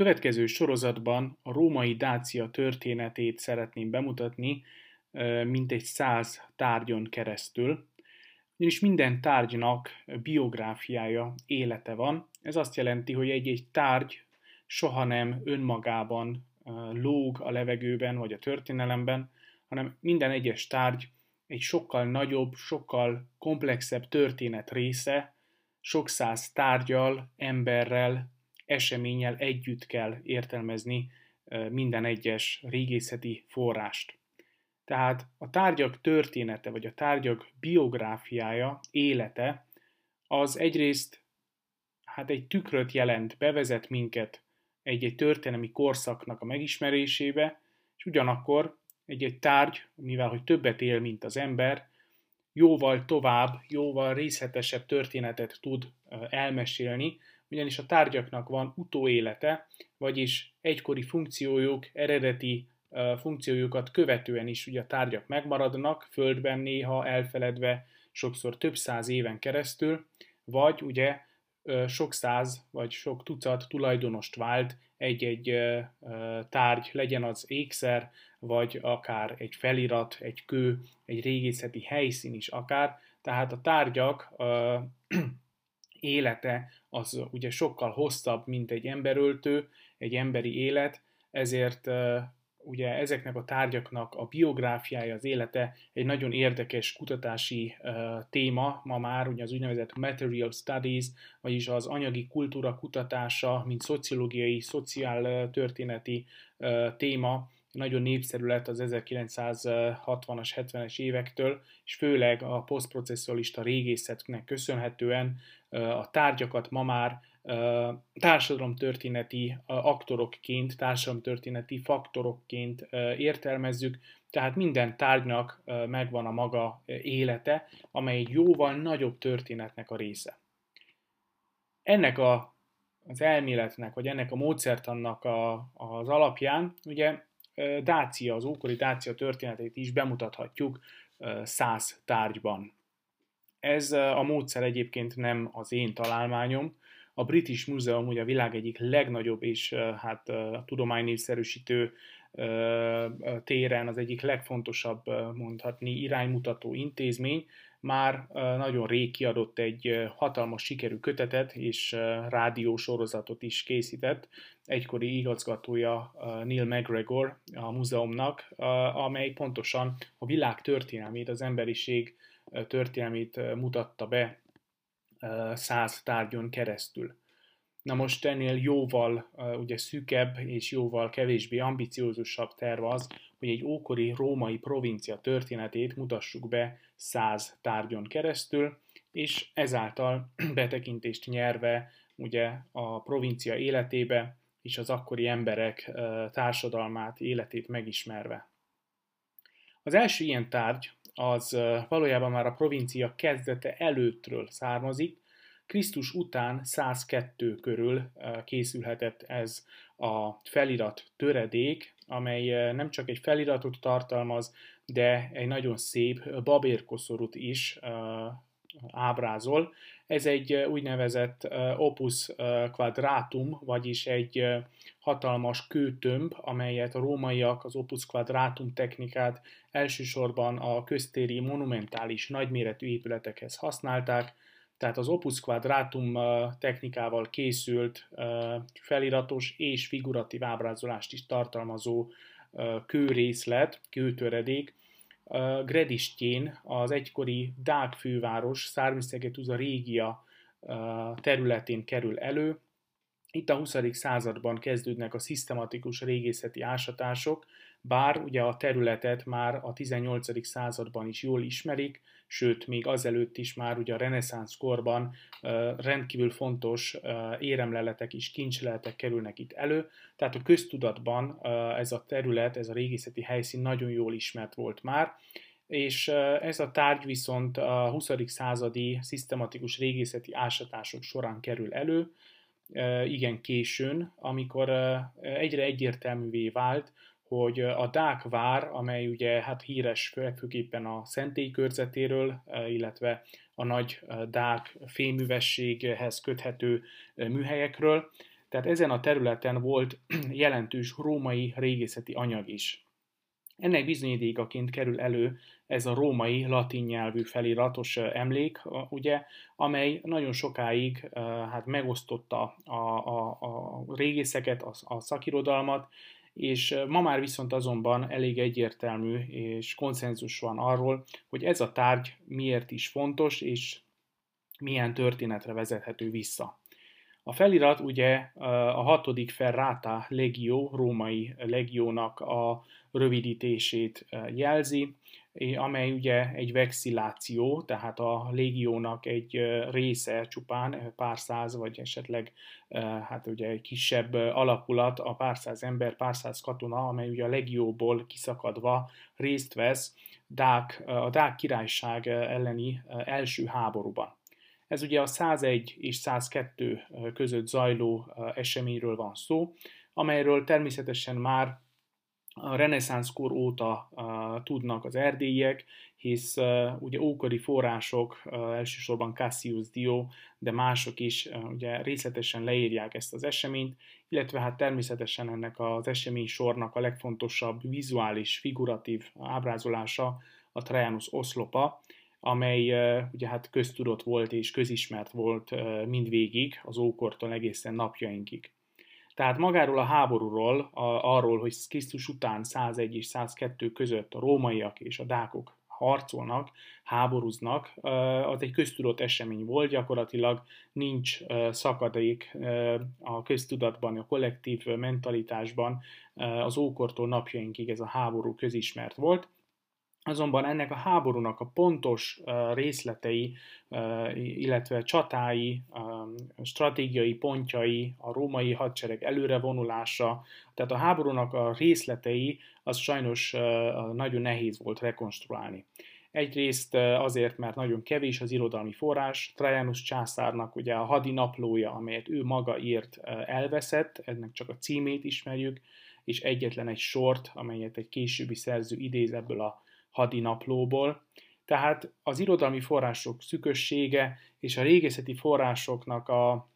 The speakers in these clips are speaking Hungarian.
következő sorozatban a római Dácia történetét szeretném bemutatni, mintegy száz tárgyon keresztül, ugyanis minden tárgynak biográfiája, élete van. Ez azt jelenti, hogy egy-egy tárgy soha nem önmagában lóg a levegőben vagy a történelemben, hanem minden egyes tárgy egy sokkal nagyobb, sokkal komplexebb történet része, sok száz tárgyal, emberrel, eseménnyel együtt kell értelmezni minden egyes régészeti forrást. Tehát a tárgyak története, vagy a tárgyak biográfiája, élete, az egyrészt hát egy tükröt jelent, bevezet minket egy-egy történelmi korszaknak a megismerésébe, és ugyanakkor egy-egy tárgy, mivel hogy többet él, mint az ember, jóval tovább, jóval részletesebb történetet tud elmesélni, ugyanis a tárgyaknak van utóélete, vagyis egykori funkciójuk, eredeti funkciójukat követően is ugye a tárgyak megmaradnak, földben néha elfeledve, sokszor több száz éven keresztül, vagy ugye sok száz vagy sok tucat tulajdonost vált egy-egy tárgy, legyen az ékszer, vagy akár egy felirat, egy kő, egy régészeti helyszín is akár. Tehát a tárgyak élete az ugye sokkal hosszabb, mint egy emberöltő, egy emberi élet, ezért ugye ezeknek a tárgyaknak a biográfiája, az élete egy nagyon érdekes kutatási uh, téma ma már, ugye az úgynevezett material studies, vagyis az anyagi kultúra kutatása, mint szociológiai, szociál történeti uh, téma, nagyon népszerű lett az 1960-as, 70-es évektől, és főleg a posztprocessualista régészetnek köszönhetően a tárgyakat ma már társadalomtörténeti aktorokként, társadalomtörténeti faktorokként értelmezzük, tehát minden tárgynak megvan a maga élete, amely egy jóval nagyobb történetnek a része. Ennek a, az elméletnek, vagy ennek a módszertannak a, az alapján, ugye Dácia, az ókori Dácia történetét is bemutathatjuk száz tárgyban. Ez a módszer egyébként nem az én találmányom, a British Museum ugye a világ egyik legnagyobb és hát a tudománynépszerűsítő téren az egyik legfontosabb mondhatni iránymutató intézmény, már nagyon rég kiadott egy hatalmas sikerű kötetet és rádiósorozatot is készített. Egykori igazgatója Neil McGregor a múzeumnak, amely pontosan a világ történelmét, az emberiség történelmét mutatta be száz tárgyon keresztül. Na most ennél jóval ugye szűkebb és jóval kevésbé ambiciózusabb terv az, hogy egy ókori római provincia történetét mutassuk be száz tárgyon keresztül, és ezáltal betekintést nyerve ugye a provincia életébe és az akkori emberek társadalmát, életét megismerve. Az első ilyen tárgy az valójában már a provincia kezdete előttről származik, Krisztus után 102 körül készülhetett ez a felirat töredék, amely nem csak egy feliratot tartalmaz, de egy nagyon szép babérkoszorút is ábrázol. Ez egy úgynevezett opus quadratum, vagyis egy hatalmas kőtömb, amelyet a rómaiak az opus quadratum technikát elsősorban a köztéri monumentális nagyméretű épületekhez használták, tehát az Opus Quadratum technikával készült feliratos és figuratív ábrázolást is tartalmazó kőrészlet, kőtöredék, Gredistjén, az egykori Dák főváros, Szármiszegetuza régia területén kerül elő. Itt a 20. században kezdődnek a szisztematikus régészeti ásatások, bár ugye a területet már a 18. században is jól ismerik, sőt, még azelőtt is már ugye a reneszánsz korban rendkívül fontos éremleletek és kincsleletek kerülnek itt elő, tehát a köztudatban ez a terület, ez a régészeti helyszín nagyon jól ismert volt már, és ez a tárgy viszont a 20. századi szisztematikus régészeti ásatások során kerül elő, igen későn, amikor egyre egyértelművé vált, hogy a Dák vár, amely ugye hát híres főképpen a szentély körzetéről, illetve a nagy Dák féművességhez köthető műhelyekről, Tehát ezen a területen volt jelentős római régészeti anyag is. Ennek bizonyítékaként kerül elő ez a római latin nyelvű feliratos emlék, ugye, amely nagyon sokáig hát megosztotta a, a, a régészeket, a, a szakirodalmat, és ma már viszont azonban elég egyértelmű és konszenzus van arról, hogy ez a tárgy miért is fontos, és milyen történetre vezethető vissza. A felirat ugye a hatodik Ferrata legió, római legiónak a rövidítését jelzi, amely ugye egy vexilláció, tehát a légiónak egy része csupán, pár száz, vagy esetleg hát ugye egy kisebb alakulat, a pár száz ember, pár száz katona, amely ugye a legióból kiszakadva részt vesz Dák, a Dák királyság elleni első háborúban. Ez ugye a 101 és 102 között zajló eseményről van szó, amelyről természetesen már a reneszánszkor óta uh, tudnak az erdélyiek, hisz uh, ugye ókori források, uh, elsősorban Cassius Dio, de mások is uh, ugye részletesen leírják ezt az eseményt, illetve hát természetesen ennek az esemény sornak a legfontosabb vizuális, figuratív ábrázolása a Trajanus oszlopa, amely uh, ugye hát köztudott volt és közismert volt uh, mindvégig, az ókortól egészen napjainkig. Tehát magáról a háborúról, a, arról, hogy Krisztus után 101 és 102 között a rómaiak és a dákok harcolnak, háborúznak, az egy köztudott esemény volt, gyakorlatilag nincs szakadék a köztudatban, a kollektív mentalitásban, az ókortól napjainkig ez a háború közismert volt. Azonban ennek a háborúnak a pontos részletei, illetve csatái, stratégiai pontjai, a római hadsereg előrevonulása, tehát a háborúnak a részletei, az sajnos nagyon nehéz volt rekonstruálni. Egyrészt azért, mert nagyon kevés az irodalmi forrás, Trajanus császárnak ugye a hadi naplója, amelyet ő maga írt, elveszett, ennek csak a címét ismerjük, és egyetlen egy sort, amelyet egy későbbi szerző idéz ebből a hadinaplóból, tehát az irodalmi források szükössége és a régészeti forrásoknak a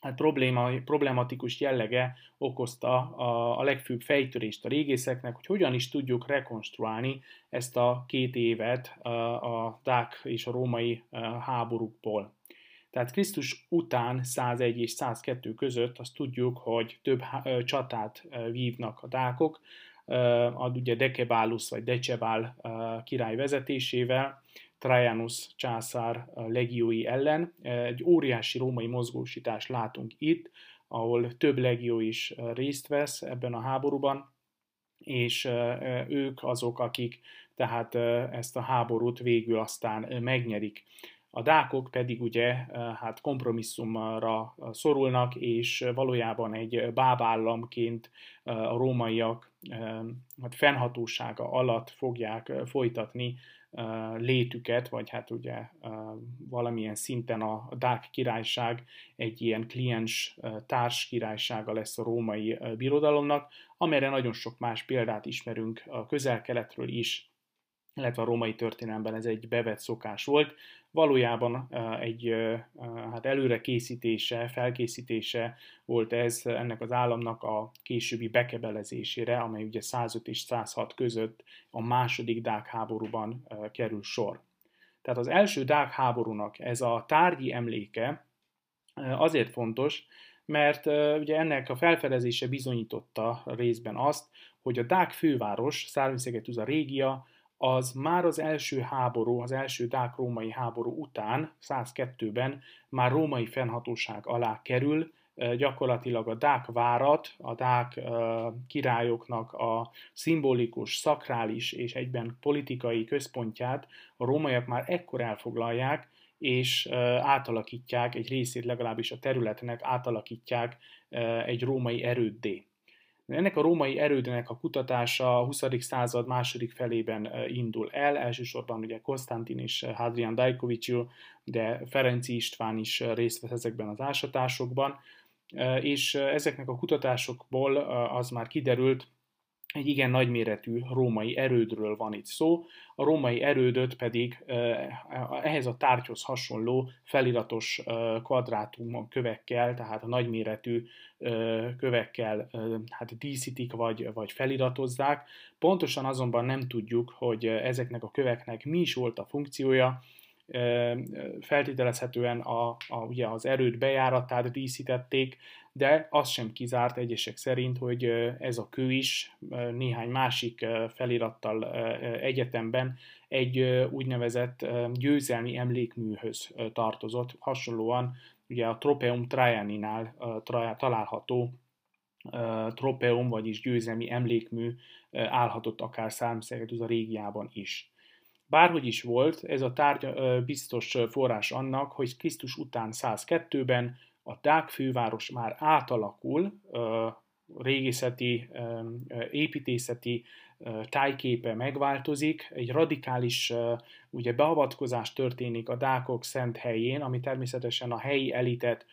hát probléma, problematikus jellege okozta a, a legfőbb fejtörést a régészeknek, hogy hogyan is tudjuk rekonstruálni ezt a két évet a, Dák és a római háborúkból. Tehát Krisztus után 101 és 102 között azt tudjuk, hogy több csatát vívnak a dákok, ad ugye Dekebálus vagy Decebál király vezetésével, Trajanus császár legiói ellen. Egy óriási római mozgósítást látunk itt, ahol több legió is részt vesz ebben a háborúban, és ők azok, akik tehát ezt a háborút végül aztán megnyerik. A dákok pedig ugye hát kompromisszumra szorulnak, és valójában egy bábállamként a rómaiak hát fennhatósága alatt fogják folytatni létüket, vagy hát ugye valamilyen szinten a Dák királyság egy ilyen kliens társ királysága lesz a római birodalomnak, amelyre nagyon sok más példát ismerünk a közel-keletről is, illetve a római történelemben ez egy bevett szokás volt. Valójában egy hát előre készítése, felkészítése volt ez ennek az államnak a későbbi bekebelezésére, amely ugye 105 és 106 között a második Dák háborúban kerül sor. Tehát az első Dák háborúnak ez a tárgyi emléke azért fontos, mert ugye ennek a felfedezése bizonyította részben azt, hogy a Dák főváros, Szárvinyszegetuza régia, az már az első háború, az első dák-római háború után, 102-ben már római fennhatóság alá kerül, gyakorlatilag a dák várat, a dák királyoknak a szimbolikus, szakrális és egyben politikai központját a rómaiak már ekkor elfoglalják, és átalakítják, egy részét legalábbis a területnek átalakítják egy római erőddé. Ennek a római erődnek a kutatása a 20. század második felében indul el, elsősorban ugye Konstantin és Hadrian Dajkovicsiu, de Ferenci István is részt vesz ezekben az ásatásokban, és ezeknek a kutatásokból az már kiderült, egy igen nagyméretű római erődről van itt szó, a római erődöt pedig ehhez a tárgyhoz hasonló feliratos kvadrátum kövekkel, tehát a nagyméretű kövekkel hát díszítik vagy, vagy feliratozzák. Pontosan azonban nem tudjuk, hogy ezeknek a köveknek mi is volt a funkciója, feltételezhetően a, a, ugye az erőd bejáratát díszítették, de az sem kizárt egyesek szerint, hogy ez a kő is néhány másik felirattal egyetemben egy úgynevezett győzelmi emlékműhöz tartozott. Hasonlóan ugye a Tropeum Trajaninál található Tropeum, vagyis győzelmi emlékmű állhatott akár a régiában is. Bárhogy is volt, ez a tárgy biztos forrás annak, hogy Krisztus után 102-ben a Dák főváros már átalakul, régészeti, építészeti tájképe megváltozik, egy radikális ugye beavatkozás történik a dákok szent helyén, ami természetesen a helyi elitet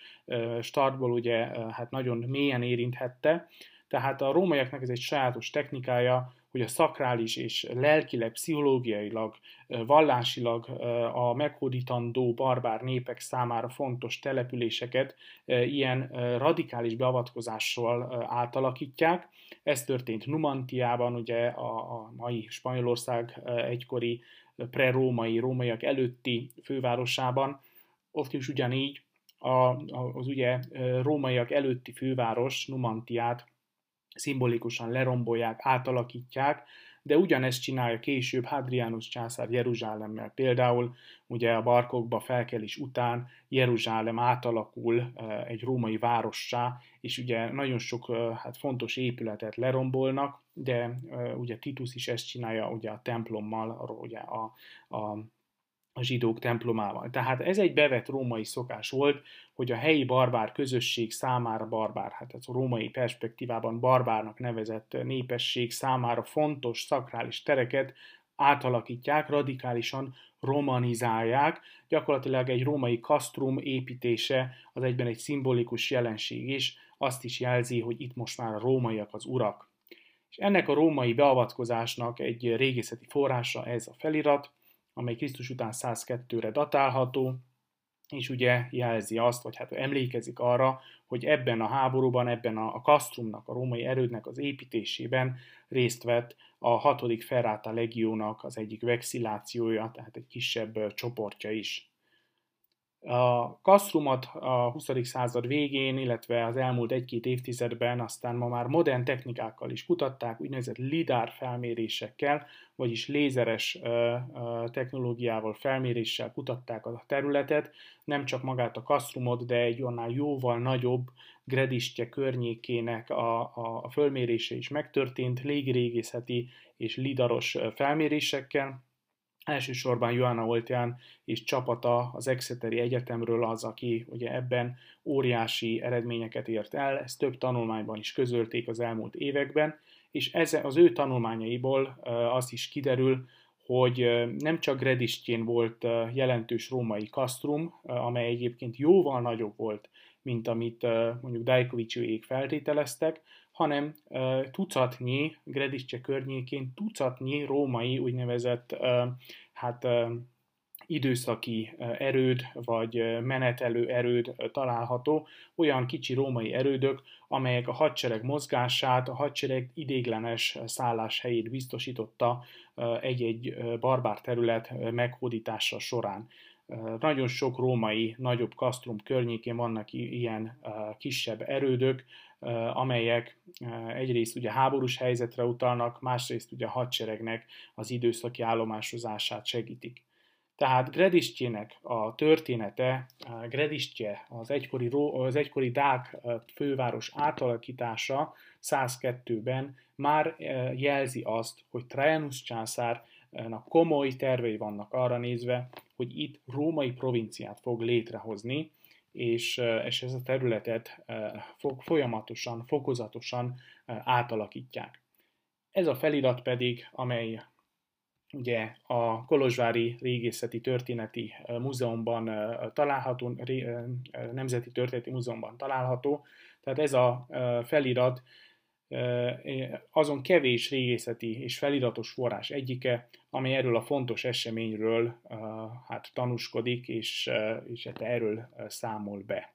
startból ugye hát nagyon mélyen érinthette, tehát a rómaiaknak ez egy sajátos technikája, hogy a szakrális és lelkileg, pszichológiailag, vallásilag a meghódítandó barbár népek számára fontos településeket ilyen radikális beavatkozással átalakítják. Ez történt Numantiában, ugye a, a mai Spanyolország egykori pre-római, rómaiak előtti fővárosában. Ott is ugyanígy a, az ugye rómaiak előtti főváros Numantiát szimbolikusan lerombolják, átalakítják, de ugyanezt csinálja később Hadrianus császár Jeruzsálemmel. Például ugye a barkokba felkelés után Jeruzsálem átalakul egy római várossá, és ugye nagyon sok hát fontos épületet lerombolnak, de ugye Titus is ezt csinálja ugye a templommal, ugye a, a a zsidók templomával. Tehát ez egy bevett római szokás volt, hogy a helyi barbár közösség számára barbár, hát ez a római perspektívában barbárnak nevezett népesség számára fontos szakrális tereket átalakítják, radikálisan romanizálják. Gyakorlatilag egy római kasztrum építése az egyben egy szimbolikus jelenség is, azt is jelzi, hogy itt most már a rómaiak az urak. És ennek a római beavatkozásnak egy régészeti forrása ez a felirat, amely Krisztus után 102-re datálható, és ugye jelzi azt, vagy hát emlékezik arra, hogy ebben a háborúban, ebben a, kasztrumnak, a római erődnek az építésében részt vett a 6. Ferrata legiónak az egyik vexillációja, tehát egy kisebb csoportja is. A kasztrumot a 20. század végén, illetve az elmúlt egy-két évtizedben aztán ma már modern technikákkal is kutatták, úgynevezett lidar felmérésekkel, vagyis lézeres technológiával, felméréssel kutatták a területet, nem csak magát a kasztrumot, de egy annál jóval nagyobb gredistje környékének a, a fölmérése is megtörtént, légirégészeti és lidaros felmérésekkel, Elsősorban Joanna Oltján és csapata az Exeteri Egyetemről az, aki ugye ebben óriási eredményeket ért el, ezt több tanulmányban is közölték az elmúlt években, és ez, az ő tanulmányaiból az is kiderül, hogy nem csak Gredistjén volt jelentős római kasztrum, amely egyébként jóval nagyobb volt, mint amit mondjuk Dajkovicsiék feltételeztek, hanem tucatnyi, Gredicse környékén tucatnyi római úgynevezett hát időszaki erőd vagy menetelő erőd található, olyan kicsi római erődök, amelyek a hadsereg mozgását, a hadsereg idéglenes szálláshelyét biztosította egy-egy barbár terület meghódítása során. Nagyon sok római nagyobb kasztrum környékén vannak ilyen kisebb erődök, amelyek egyrészt ugye háborús helyzetre utalnak, másrészt ugye a hadseregnek az időszaki állomásozását segítik. Tehát Gredistjének a története, Gredistje, az egykori, az egykori Dák főváros átalakítása 102-ben már jelzi azt, hogy Trajanus császárnak komoly tervei vannak arra nézve, hogy itt római provinciát fog létrehozni, és, és ez a területet folyamatosan, fokozatosan átalakítják. Ez a felirat pedig, amely ugye a Kolozsvári Régészeti Történeti Múzeumban található, Nemzeti Történeti Múzeumban található, tehát ez a felirat azon kevés régészeti és feliratos forrás egyike, amely erről a fontos eseményről hát tanúskodik, és, és hát erről számol be.